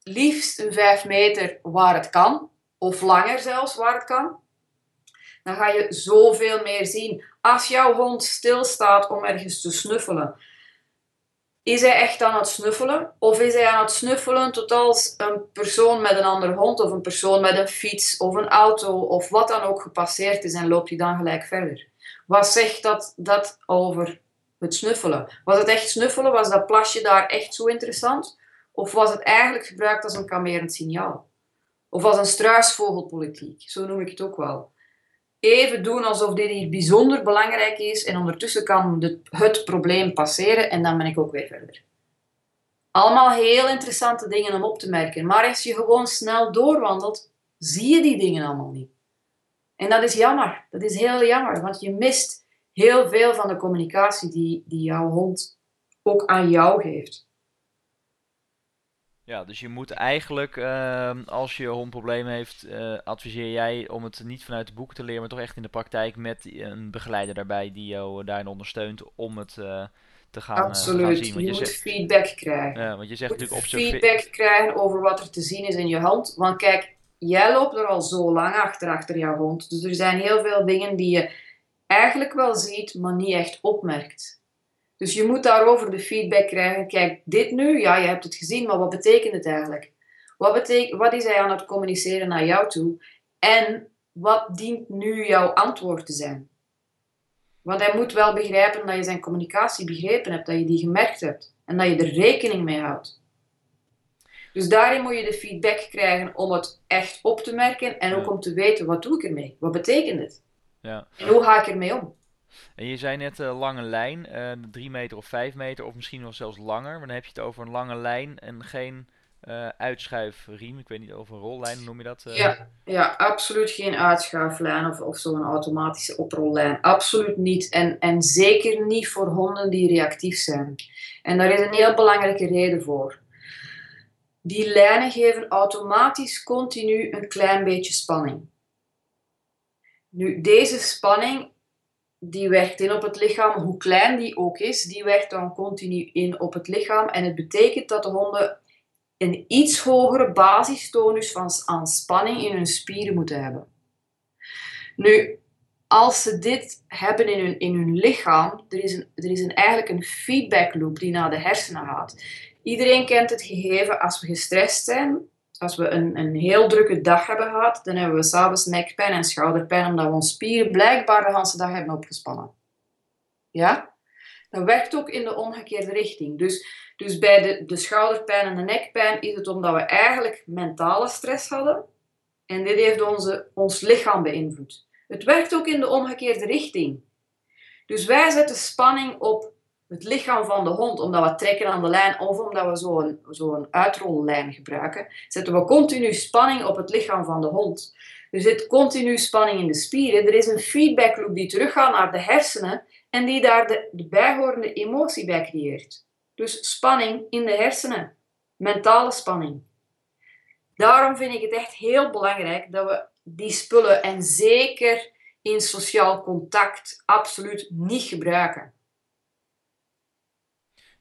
liefst een 5 meter waar het kan, of langer zelfs waar het kan. Dan ga je zoveel meer zien. Als jouw hond stilstaat om ergens te snuffelen, is hij echt aan het snuffelen? Of is hij aan het snuffelen tot als een persoon met een andere hond, of een persoon met een fiets, of een auto, of wat dan ook gepasseerd is en loopt hij dan gelijk verder? Wat zegt dat, dat over het snuffelen. Was het echt snuffelen? Was dat plasje daar echt zo interessant? Of was het eigenlijk gebruikt als een kamerend signaal? Of als een struisvogelpolitiek, zo noem ik het ook wel. Even doen alsof dit hier bijzonder belangrijk is en ondertussen kan het probleem passeren en dan ben ik ook weer verder. Allemaal heel interessante dingen om op te merken, maar als je gewoon snel doorwandelt, zie je die dingen allemaal niet. En dat is jammer, dat is heel jammer, want je mist heel veel van de communicatie die, die jouw hond ook aan jou geeft. Ja, dus je moet eigenlijk, ehm, als je hond problemen heeft, uh, adviseer jij om het niet vanuit de boeken te leren, maar toch echt in de praktijk met een begeleider daarbij die jou daarin ondersteunt om het uh, te gaan, Absoluut. gaan zien. Want je, je moet feedback krijgen. Ja, want je zegt je natuurlijk feedback krijgen over wat er te zien is in je hand. Want kijk, jij loopt er al zo lang achter, achter jouw hond. Dus er zijn heel veel dingen die je eigenlijk wel ziet, maar niet echt opmerkt. Dus je moet daarover de feedback krijgen. Kijk, dit nu, ja, je hebt het gezien, maar wat betekent het eigenlijk? Wat, betekent, wat is hij aan het communiceren naar jou toe? En wat dient nu jouw antwoord te zijn? Want hij moet wel begrijpen dat je zijn communicatie begrepen hebt, dat je die gemerkt hebt en dat je er rekening mee houdt. Dus daarin moet je de feedback krijgen om het echt op te merken en ook om te weten wat doe ik ermee? Wat betekent het? Ja. En hoe ga ik ermee om? En je zei net uh, lange lijn, uh, drie meter of vijf meter, of misschien wel zelfs langer. Maar dan heb je het over een lange lijn en geen uh, uitschuifriem. Ik weet niet, over een rollijn, noem je dat? Ja, ja, absoluut geen uitschuiflijn of, of zo'n automatische oprollijn. Absoluut niet. En, en zeker niet voor honden die reactief zijn. En daar is een heel belangrijke reden voor. Die lijnen geven automatisch continu een klein beetje spanning. Nu, deze spanning die werkt in op het lichaam, hoe klein die ook is, die werkt dan continu in op het lichaam. En het betekent dat de honden een iets hogere basistonus van, aan spanning in hun spieren moeten hebben. Nu, als ze dit hebben in hun, in hun lichaam, er is, een, er is een, eigenlijk een feedback loop die naar de hersenen gaat. Iedereen kent het gegeven als we gestrest zijn, als we een, een heel drukke dag hebben gehad, dan hebben we s'avonds nekpijn en schouderpijn omdat we onze spieren blijkbaar de hele dag hebben opgespannen. Ja? Dat werkt ook in de omgekeerde richting. Dus, dus bij de, de schouderpijn en de nekpijn is het omdat we eigenlijk mentale stress hadden. En dit heeft onze, ons lichaam beïnvloed. Het werkt ook in de omgekeerde richting. Dus wij zetten spanning op het lichaam van de hond, omdat we trekken aan de lijn of omdat we zo'n zo'n uitrollijn gebruiken, zetten we continu spanning op het lichaam van de hond. Er zit continu spanning in de spieren. Er is een feedback loop die teruggaat naar de hersenen en die daar de, de bijhorende emotie bij creëert. Dus spanning in de hersenen, mentale spanning. Daarom vind ik het echt heel belangrijk dat we die spullen en zeker in sociaal contact absoluut niet gebruiken.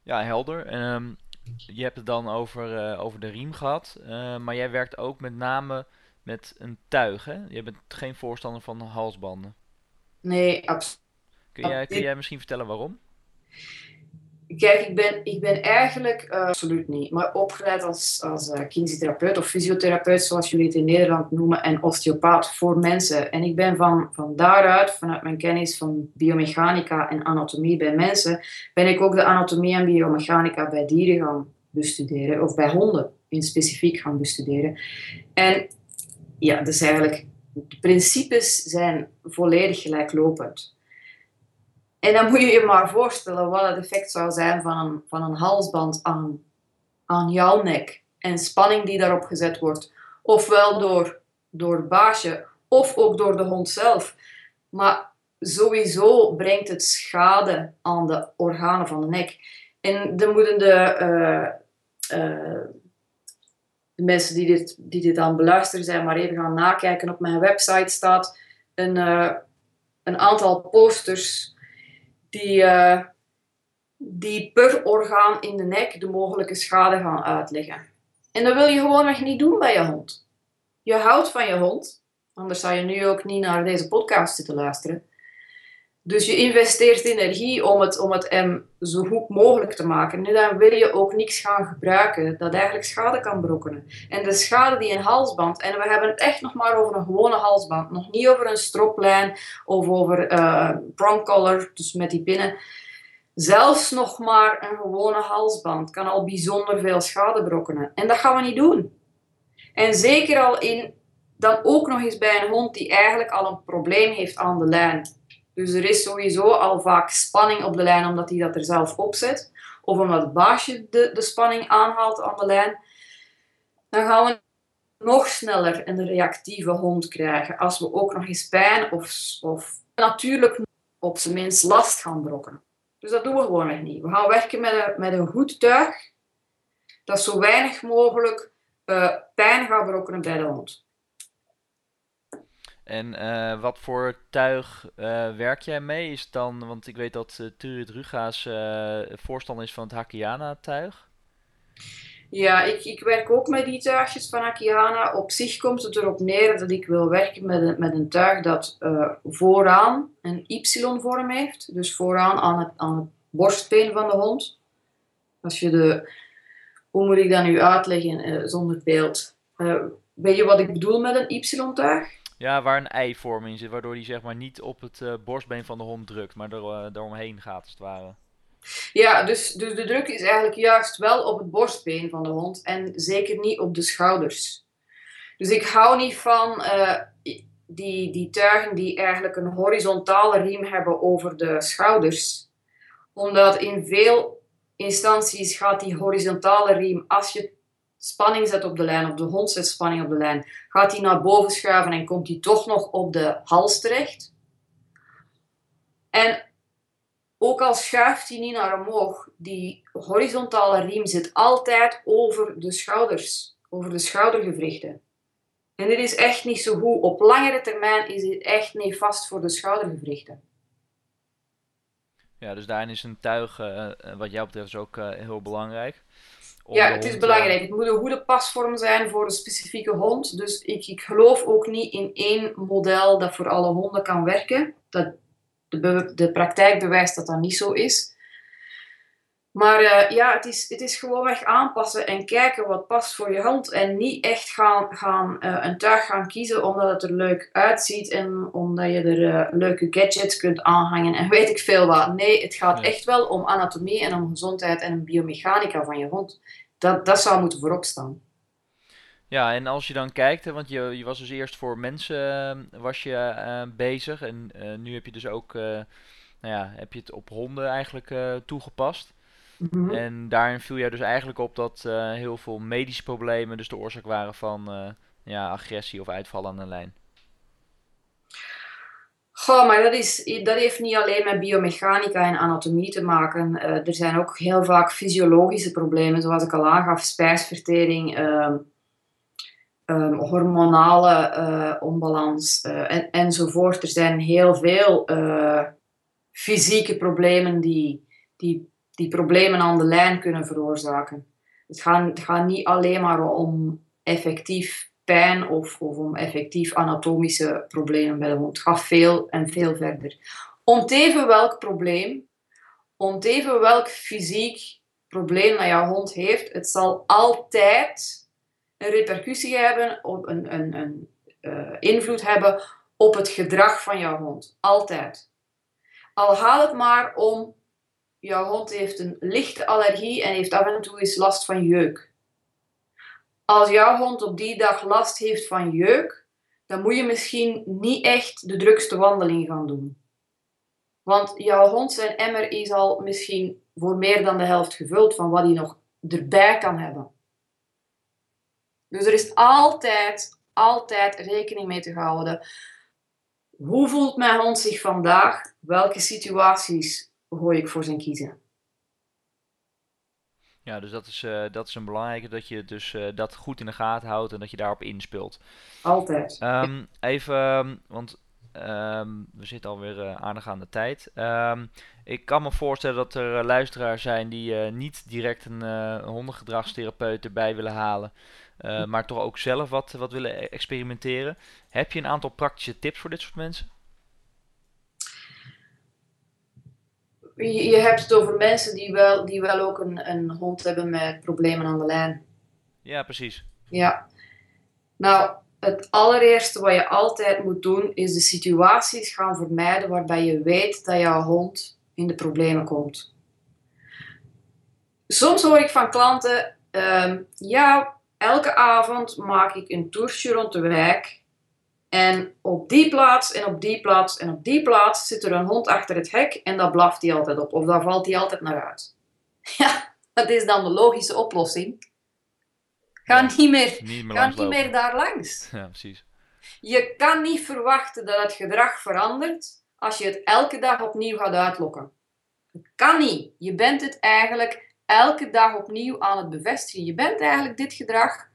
Ja, helder. Um, je hebt het dan over, uh, over de riem gehad, uh, maar jij werkt ook met name met een tuig, hè? Je bent geen voorstander van halsbanden. Nee, absoluut. Kun jij, kun jij misschien vertellen waarom? Kijk, ik ben, ik ben eigenlijk uh, absoluut niet, maar opgeleid als, als uh, kinesitherapeut of fysiotherapeut, zoals jullie het in Nederland noemen, en osteopaat voor mensen. En ik ben van, van daaruit, vanuit mijn kennis van biomechanica en anatomie bij mensen, ben ik ook de anatomie en biomechanica bij dieren gaan bestuderen, of bij honden in specifiek gaan bestuderen. En ja, dus eigenlijk, de principes zijn volledig gelijklopend. En dan moet je je maar voorstellen wat het effect zou zijn van een, van een halsband aan, aan jouw nek. En spanning die daarop gezet wordt. Ofwel door, door het baasje, of ook door de hond zelf. Maar sowieso brengt het schade aan de organen van de nek. En dan moeten de, uh, mensen die dit, die dit aan beluisteren zijn, maar even gaan nakijken. Op mijn website staat een, uh, een aantal posters die, uh, die per orgaan in de nek de mogelijke schade gaan uitleggen. En dat wil je gewoon nog niet doen bij je hond. Je houdt van je hond, anders zou je nu ook niet naar deze podcast zitten luisteren. Dus je investeert energie om het, om het hem zo goed mogelijk te maken. Nu dan wil je ook niks gaan gebruiken dat eigenlijk schade kan berokkenen. En de schade die een halsband, en we hebben het echt nog maar over een gewone halsband, nog niet over een stroplijn of over uh, prong collar, dus met die pinnen. Zelfs nog maar een gewone halsband kan al bijzonder veel schade berokkenen. En dat gaan we niet doen. En zeker al in, dan ook nog eens bij een hond die eigenlijk al een probleem heeft aan de lijn dus er is sowieso al vaak spanning op de lijn omdat hij dat er zelf op zet. Of omdat het baasje de, de spanning aanhaalt aan de lijn. Dan gaan we nog sneller een reactieve hond krijgen als we ook nog eens pijn of, of natuurlijk op zijn minst last gaan brokken. Dus dat doen we gewoon nog niet. We gaan werken met een, met een goed tuig dat zo weinig mogelijk uh, pijn gaat berokkenen bij de hond. En uh, wat voor tuig uh, werk jij mee? Is dan, want ik weet dat uh, Turit Ruga's voorstander is van het Hakiana-tuig. Ja, ik, ik werk ook met die tuigjes van Hakiana. Op zich komt het erop neer dat ik wil werken met een, met een tuig dat vooraan een Y-vorm heeft. Dus vooraan aan het, aan het borstbeen van de hond. Als je de... Hoe moet ik dat nu uitleggen zonder beeld? weet je wat ik bedoel met een Y-tuig? Ja, waar een ei-vorm in zit, waardoor die zeg maar niet op het uh, borstbeen van de hond drukt, maar er, uh, eromheen gaat als het ware. Ja, dus, dus de druk is eigenlijk juist wel op het borstbeen van de hond en zeker niet op de schouders. Dus ik hou niet van uh, die, die tuigen die eigenlijk een horizontale riem hebben over de schouders. Omdat in veel instanties gaat die horizontale riem, als je spanning zet op de lijn, of de hond zet spanning op de lijn, gaat hij naar boven schuiven en komt hij toch nog op de hals terecht. En ook al schuift hij niet naar omhoog, die horizontale riem zit altijd over de schouders, over de schoudergewrichten. En dit is echt niet zo goed. Op langere termijn is dit echt niet vast voor de schoudergewrichten. Ja, dus daarin is een tuig, uh, wat jou betreft, ook uh, heel belangrijk ja, het is eh, belangrijk. Het moet een goede pasvorm zijn voor een specifieke hond. Dus ik, ik geloof ook niet in één model dat voor alle honden kan werken. Dat, de, de praktijk bewijst dat dat niet zo is. Maar uh, ja, het is, het is gewoonweg aanpassen en kijken wat past voor je hond. En niet echt gaan, gaan uh, een tuig gaan kiezen omdat het er leuk uitziet en omdat je er uh, leuke gadgets kunt aanhangen en weet ik veel wat. Nee, het gaat echt wel om anatomie en om gezondheid en biomechanica van je hond. Dat, dat zou moeten voorop staan. Ja, en als je dan kijkt, hè, want je, je was dus eerst voor mensen was je, bezig en nu heb je dus ook, nou ja, heb je het op honden eigenlijk toegepast. Mhm. En daarin viel jij dus eigenlijk op dat uh, heel veel medische problemen dus de oorzaak waren van uh, ja, agressie of uitvallen aan de lijn. Goh, maar dat, is, dat heeft niet alleen met biomechanica en anatomie te maken. Uh, er zijn ook heel vaak fysiologische problemen, zoals ik al aangaf, spijsvertering, um, hormonale onbalans en, enzovoort. Er zijn heel veel fysieke problemen die, die die problemen aan de lijn kunnen veroorzaken. Het gaat, gaat niet alleen maar om effectief pijn of, of om effectief anatomische problemen bij de hond. Het gaat veel en veel verder. Om welk probleem, om welk fysiek probleem dat jouw hond heeft, het zal altijd een repercussie hebben, op een, een, een uh, invloed hebben op het gedrag van jouw hond. Altijd. Al gaat het maar om jouw hond heeft een lichte allergie en heeft af en toe eens last van jeuk. Als jouw hond op die dag last heeft van jeuk, dan moet je misschien niet echt de drukste wandeling gaan doen. Want jouw hond zijn emmer is al misschien voor meer dan de helft gevuld van wat hij nog erbij kan hebben. Dus er is altijd, altijd rekening mee te houden. Hoe voelt mijn hond zich vandaag? Welke situaties gooi ik voor zijn kiezen. Ja, dus dat is, uh, dat is een belangrijke, dat je dus uh, dat goed in de gaten houdt en dat je daarop inspeelt. Altijd. Um, even, ehm, want um, we zitten alweer uh, aardig aan de tijd. ik kan me voorstellen dat er luisteraars zijn die niet direct een hondengedragstherapeut erbij willen halen, maar toch ook zelf wat, wat willen e-, experimenteren. Heb je een aantal praktische tips voor dit soort mensen? Je, je hebt het over mensen die wel, die wel ook een, een hond hebben met problemen aan de lijn. Ja, precies. Ja. Nou, het allereerste wat je altijd moet doen, is de situaties gaan vermijden waarbij je weet dat jouw hond in de problemen komt. Soms hoor ik van klanten, um, ja, elke avond maak ik een toertje rond de wijk en op die plaats en op die plaats en op die plaats zit er een hond achter het hek en daar blaft hij altijd op. Of daar valt hij altijd naar uit. Ja, dat is dan de logische oplossing. Ga niet meer, niet meer, ga niet meer daar langs. Ja, precies. Je kan niet verwachten dat het gedrag verandert als je het elke dag opnieuw gaat uitlokken. Het kan niet. Je bent het eigenlijk elke dag opnieuw aan het bevestigen. Je bent eigenlijk dit gedrag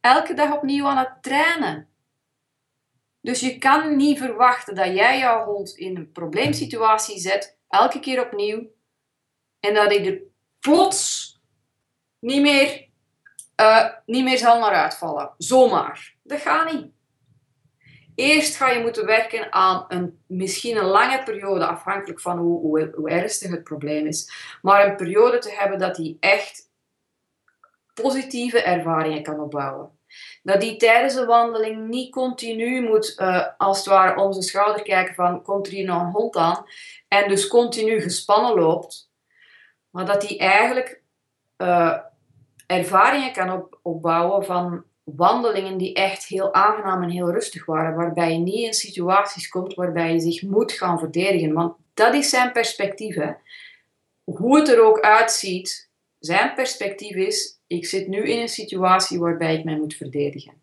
elke dag opnieuw aan het trainen. Dus je kan niet verwachten dat jij jouw hond in een probleemsituatie zet, elke keer opnieuw, en dat hij er plots niet meer, uh, niet meer zal naar uitvallen. Zomaar. Dat gaat niet. Eerst ga je moeten werken aan een, misschien een lange periode, afhankelijk van hoe, hoe, hoe ernstig het probleem is. Maar een periode te hebben dat hij echt positieve ervaringen kan opbouwen. Dat die tijdens een wandeling niet continu moet, uh, als het ware, om zijn schouder kijken van, komt er hier nog een hond aan? En dus continu gespannen loopt. Maar dat hij eigenlijk uh, ervaringen kan op, opbouwen van wandelingen die echt heel aangenaam en heel rustig waren. Waarbij je niet in situaties komt waarbij je zich moet gaan verdedigen. Want dat is zijn perspectief. Hoe het er ook uitziet, zijn perspectief is: ik zit nu in een situatie waarbij ik mij moet verdedigen.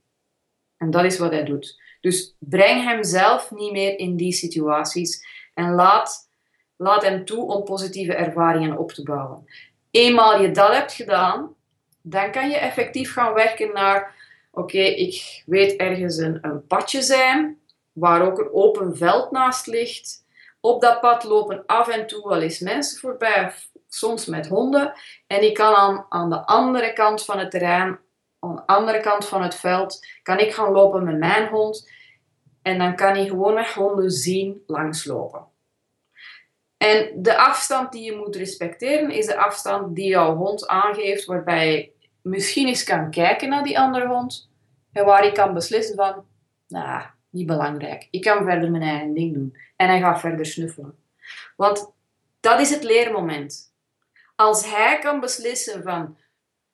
En dat is wat hij doet. Dus breng hem zelf niet meer in die situaties en laat, laat hem toe om positieve ervaringen op te bouwen. Eenmaal je dat hebt gedaan, dan kan je effectief gaan werken naar: oké, ik weet ergens een, een padje zijn waar ook een open veld naast ligt. Op dat pad lopen af en toe wel eens mensen voorbij, soms met honden. En ik kan aan, aan de andere kant van het terrein, aan de andere kant van het veld, kan ik gaan lopen met mijn hond. En dan kan hij gewoon met honden zien langslopen. En de afstand die je moet respecteren is de afstand die jouw hond aangeeft, waarbij je misschien eens kan kijken naar die andere hond. En waar ik kan beslissen van, nou, niet belangrijk. Ik kan verder mijn eigen ding doen. En hij gaat verder snuffelen. Want dat is het leermoment. Als hij kan beslissen van,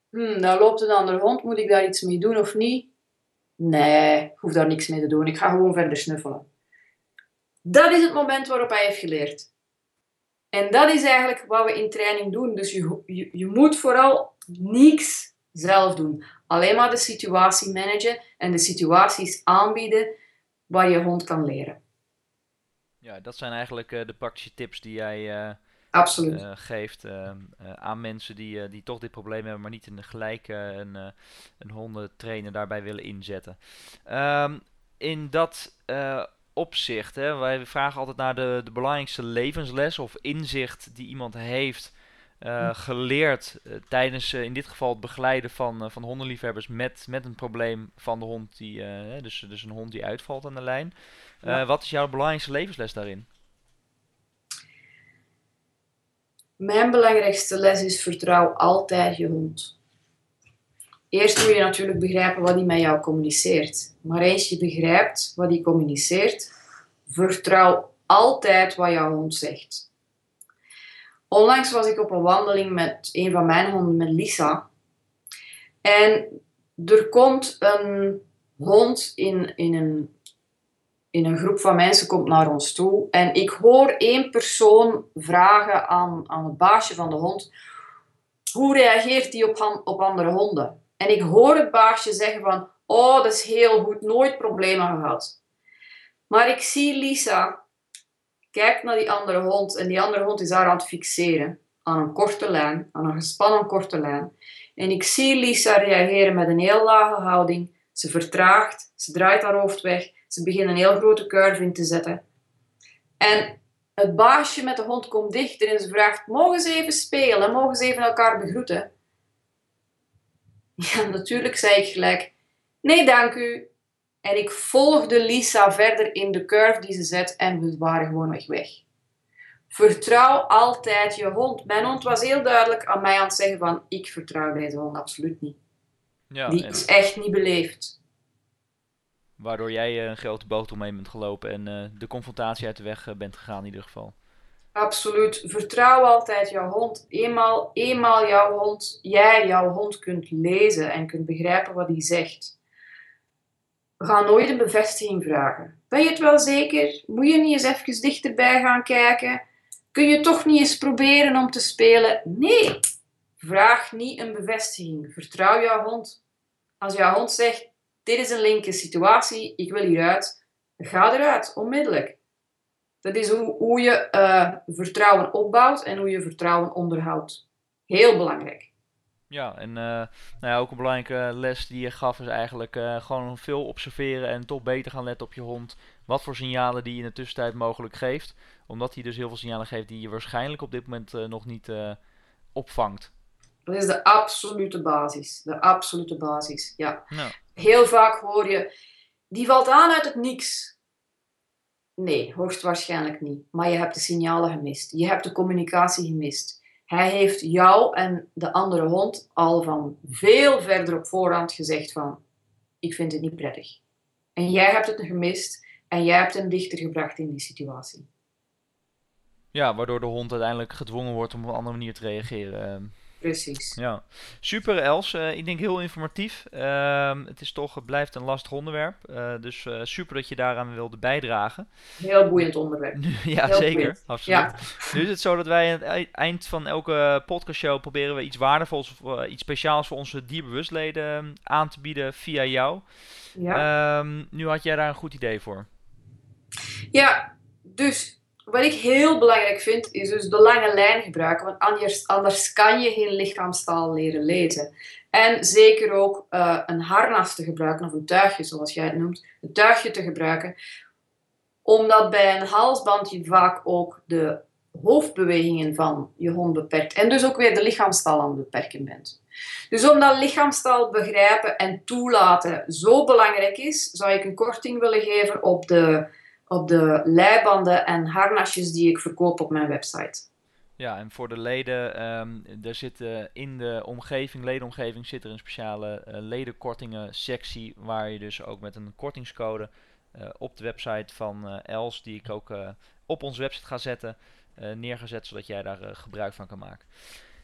hmm, daar loopt een andere hond, moet ik daar iets mee doen of niet? Nee, ik hoef daar niks mee te doen. Ik ga gewoon verder snuffelen. Dat is het moment waarop hij heeft geleerd. En dat is eigenlijk wat we in training doen. Dus je, je, moet vooral niks zelf doen. Alleen maar de situatie managen en de situaties aanbieden waar je hond kan leren. Ja, dat zijn eigenlijk uh, de praktische tips die jij uh, Absoluut. Uh, geeft aan mensen die, die toch dit probleem hebben, maar niet in de gelijk een, een hondentrainer daarbij willen inzetten. Um, in dat opzicht, hè, wij vragen altijd naar de, de belangrijkste levensles of inzicht die iemand heeft uh, geleerd uh, tijdens uh, in dit geval het begeleiden van, van hondenliefhebbers met, met een probleem van de hond, die, dus, dus een hond die uitvalt aan de lijn. Ja. Wat is jouw belangrijkste levensles daarin? Mijn belangrijkste les is vertrouw altijd je hond. Eerst moet je natuurlijk begrijpen wat hij met jou communiceert. Maar eens je begrijpt wat hij communiceert, vertrouw altijd wat jouw hond zegt. Onlangs was ik op een wandeling met een van mijn honden, met Lisa. En er komt een hond in, in, een, in een groep van mensen komt naar ons toe. En ik hoor één persoon vragen aan, aan het baasje van de hond: hoe reageert hij op, op andere honden? En ik hoor het baasje zeggen van: oh, dat is heel goed, nooit problemen gehad. Maar ik zie Lisa kijkt naar die andere hond en die andere hond is daar aan het fixeren. Aan een korte lijn, aan een gespannen korte lijn. En ik zie Lisa reageren met een heel lage houding. Ze vertraagt, ze draait haar hoofd weg, ze begint een heel grote curve in te zetten. En het baasje met de hond komt dichter en ze vraagt: Mogen ze even spelen? Mogen ze even elkaar begroeten? Ja, natuurlijk zei ik gelijk: Nee, dank u. En ik volgde Lisa verder in de curve die ze zet en we waren gewoon weg. Vertrouw altijd je hond. Mijn hond was heel duidelijk aan mij aan het zeggen van ik vertrouw deze hond absoluut niet. Ja, die is echt niet beleefd. Waardoor jij een grote boot omheen bent gelopen en uh, de confrontatie uit de weg eh, bent gegaan in ieder geval. Absoluut. Vertrouw altijd jouw hond. Eenmaal, eenmaal jouw hond, jij jouw hond kunt lezen en kunt begrijpen wat hij zegt Ga nooit een bevestiging vragen. Ben je het wel zeker? Moet je niet eens even dichterbij gaan kijken? Kun je toch niet eens proberen om te spelen? Nee, vraag niet een bevestiging. Vertrouw jouw hond. Als jouw hond zegt: Dit is een linker situatie, ik wil hieruit, ga eruit, onmiddellijk. Dat is hoe, hoe je uh, vertrouwen opbouwt en hoe je vertrouwen onderhoudt. Heel belangrijk. Ja, en uh, nou ja, ook een belangrijke les die je gaf is eigenlijk uh, gewoon veel observeren en toch beter gaan letten op je hond. Wat voor signalen die je in de tussentijd mogelijk geeft. Omdat hij dus heel veel signalen geeft die je waarschijnlijk op dit moment uh, nog niet opvangt. Dat is de absolute basis. De absolute basis, ja. Nou. Heel vaak hoor je, die valt aan uit het niks. Nee, hoogstwaarschijnlijk niet. Maar je hebt de signalen gemist. Je hebt de communicatie gemist. Hij heeft jou en de andere hond al van veel verder op voorhand gezegd van ik vind het niet prettig. En jij hebt het gemist en jij hebt hem dichter gebracht in die situatie. Ja, waardoor de hond uiteindelijk gedwongen wordt om op een andere manier te reageren. Precies. Ja, super Els. Uh, ik denk heel informatief. Uh, het is toch, het blijft een lastig onderwerp. Uh, dus uh, super dat je daaraan wilde bijdragen. Heel boeiend onderwerp. ja, heel zeker. Boeiend. Absoluut. Ja. Nu is het zo dat wij aan het eind van elke podcastshow proberen we iets waardevols of iets speciaals voor onze dierbewustleden ehm, aan te bieden via jou. Ja. Um, nu had jij daar een goed idee voor. Ja, dus wat ik heel belangrijk vind, is dus de lange lijn gebruiken. Want anders, anders kan je geen lichaamstaal leren lezen. En zeker ook uh, een harnas te gebruiken, of een tuigje zoals jij het noemt. Een tuigje te gebruiken. Omdat bij een halsband je vaak ook de hoofdbewegingen van je hond beperkt. En dus ook weer de lichaamstaal aan het beperken bent. Dus omdat lichaamstaal begrijpen en toelaten zo belangrijk is, zou ik een korting willen geven op de, op de leibanden en harnasjes die ik verkoop op mijn website. Ja, en voor de leden, um, er zit in de omgeving, ledenomgeving, zit er een speciale uh, ledenkortingen sectie waar je dus ook met een kortingscode uh, op de website van uh, Els, die ik ook op onze website ga zetten, neergezet, zodat jij daar gebruik van kan maken.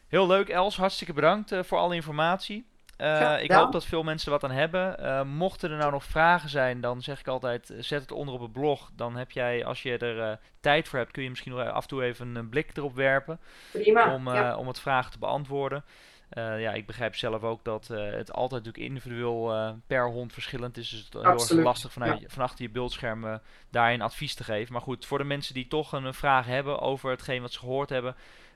Heel leuk Els, hartstikke bedankt voor alle informatie. Uh, ik hoop dat veel mensen er wat aan hebben. Uh, mochten er nou nog vragen zijn, dan zeg ik altijd: zet het onder op het blog. Dan heb jij, als je er tijd voor hebt, kun je misschien nog af en toe even een blik erop werpen. Prima. Om, ja. om het vragen te beantwoorden. ja, ik begrijp zelf ook dat het altijd natuurlijk individueel per hond verschillend is. Dus het is heel erg lastig vanuit, ja. van achter je beeldscherm daarin advies te geven. Maar goed, voor de mensen die toch een vraag hebben over hetgeen wat ze gehoord hebben.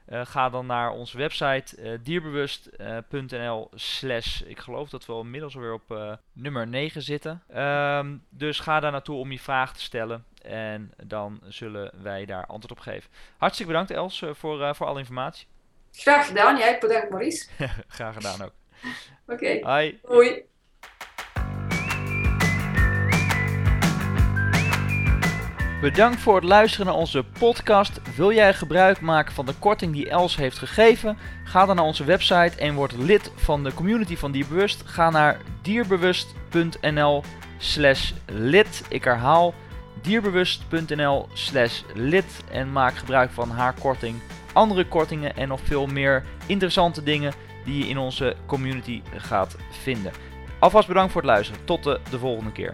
Uh, ga dan naar onze website uh, dierbewust.nl slash, ik geloof dat we inmiddels alweer op uh, nummer 9 zitten. Um, dus ga daar naartoe om je vraag te stellen en dan zullen wij daar antwoord op geven. Hartstikke bedankt Els voor, voor alle informatie. Graag gedaan, jij bedankt Maurice. Graag gedaan ook. Oké, okay. hoi. Bedankt voor het luisteren naar onze podcast. Wil jij gebruik maken van de korting die Els heeft gegeven? Ga dan naar onze website en word lid van de community van Dierbewust. Ga naar dierbewust.nl slash lid. Ik herhaal dierbewust.nl slash lid en maak gebruik van haar korting, andere kortingen en nog veel meer interessante dingen die je in onze community gaat vinden. Alvast bedankt voor het luisteren. Tot de, de volgende keer.